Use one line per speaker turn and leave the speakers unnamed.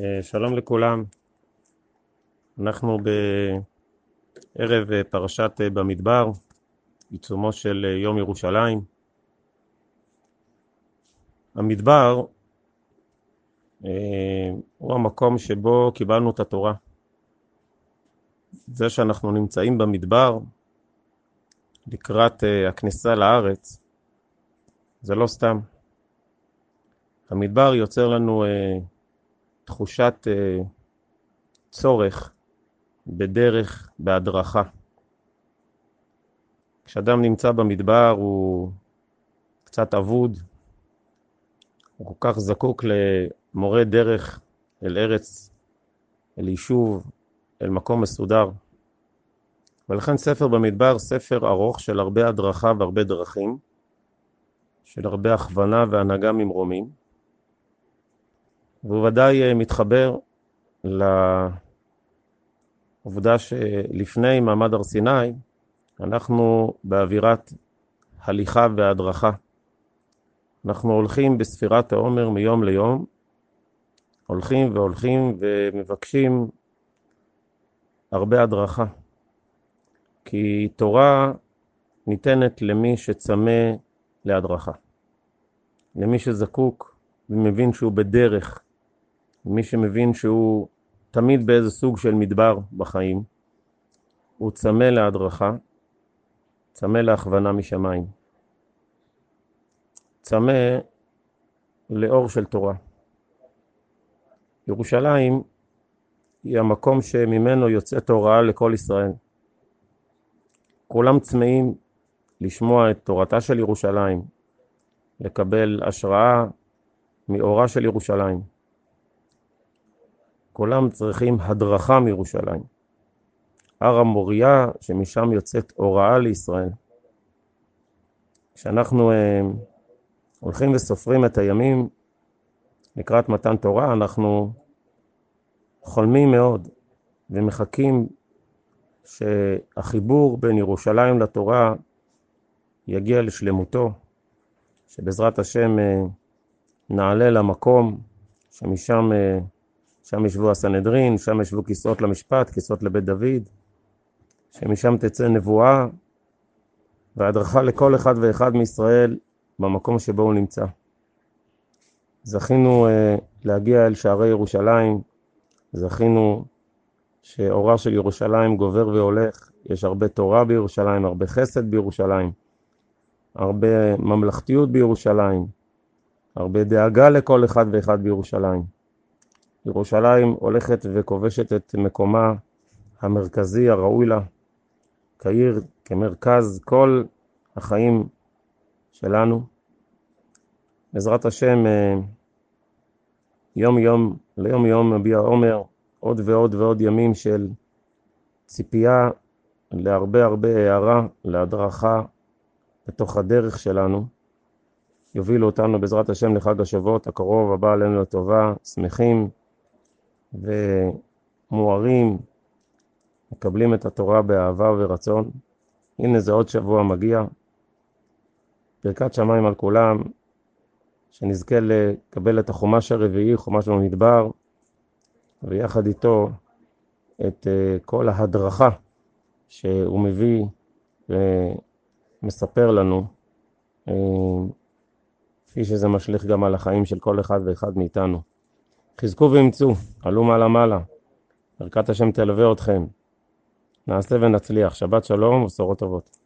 אה, שלום לכולם, אנחנו בערב אה, פרשת אה, במדבר, בעיצומו של יום ירושלים. המדבר הוא המקום שבו קיבלנו את התורה. זה שאנחנו נמצאים במדבר לקראת הכניסה לארץ, זה לא סתם. המדבר יוצר לנו תחושת uh, צורך בדרך, בהדרכה. כשאדם נמצא במדבר הוא קצת אבוד, הוא כל כך זקוק למורה דרך אל ארץ, אל יישוב, אל מקום מסודר. ולכן ספר במדבר, ספר ארוך של הרבה הדרכה והרבה דרכים, של הרבה הכוונה והנהגה ממרומים. והוא ודאי אה, מתחבר לעובדה שלפני מעמד הר סיני אנחנו באווירת הליכה והדרכה. אנחנו הולכים בספירת העומר מיום ליום, הולכים והולכים ומבקשים הרבה הדרכה. כי תורה ניתנת למי שצמא להדרכה, למי שזקוק ומבין שהוא בדרך מי שמבין שהוא תמיד באיזה סוג של מדבר בחיים, הוא צמא להדרכה, צמא להכוונה משמיים. צמא לאור של תורה. ירושלים היא המקום שממנו יוצאת הוראה לכל ישראל. כולם צמאים לשמוע את תורתה של ירושלים, לקבל השראה מאורה של ירושלים. כולם צריכים הדרכה מירושלים. הר המוריה, שמשם יוצאת הוראה לישראל. כשאנחנו אה, הולכים וסופרים את הימים לקראת מתן תורה, אנחנו חולמים מאוד ומחכים שהחיבור בין ירושלים לתורה יגיע לשלמותו, שבעזרת השם אה, נעלה למקום שמשם אה, שם ישבו הסנהדרין, שם ישבו כיסאות למשפט, כיסאות לבית דוד, שמשם תצא נבואה והדרכה לכל אחד ואחד מישראל במקום שבו הוא נמצא. זכינו uh, להגיע אל שערי ירושלים, זכינו שאורה של ירושלים גובר והולך, יש הרבה תורה בירושלים, הרבה חסד בירושלים, הרבה ממלכתיות בירושלים, הרבה דאגה לכל אחד ואחד בירושלים. ירושלים הולכת וכובשת את מקומה המרכזי הראוי לה כעיר, כמרכז כל החיים שלנו. בעזרת השם, אה, יום יום, ליום יום מביע עומר עוד ועוד ועוד ימים של ציפייה להרבה הרבה הערה, להדרכה בתוך הדרך שלנו. יובילו אותנו בעזרת השם לחג השבועות הקרוב הבא עלינו לטובה, שמחים, ומוארים, מקבלים את התורה באהבה ורצון. הנה זה עוד שבוע מגיע. ברכת שמיים על כולם, שנזכה לקבל את החומש הרביעי, חומש במדבר, ויחד איתו את אה, כל ההדרכה שהוא מביא ומספר לנו, אה, כפי שזה משליך גם על החיים של כל אחד ואחד מאיתנו. חזקו ואמצו, עלו מעלה מעלה. ברכת השם תלווה אתכם. נעשה ונצליח. שבת שלום ובשורות טובות.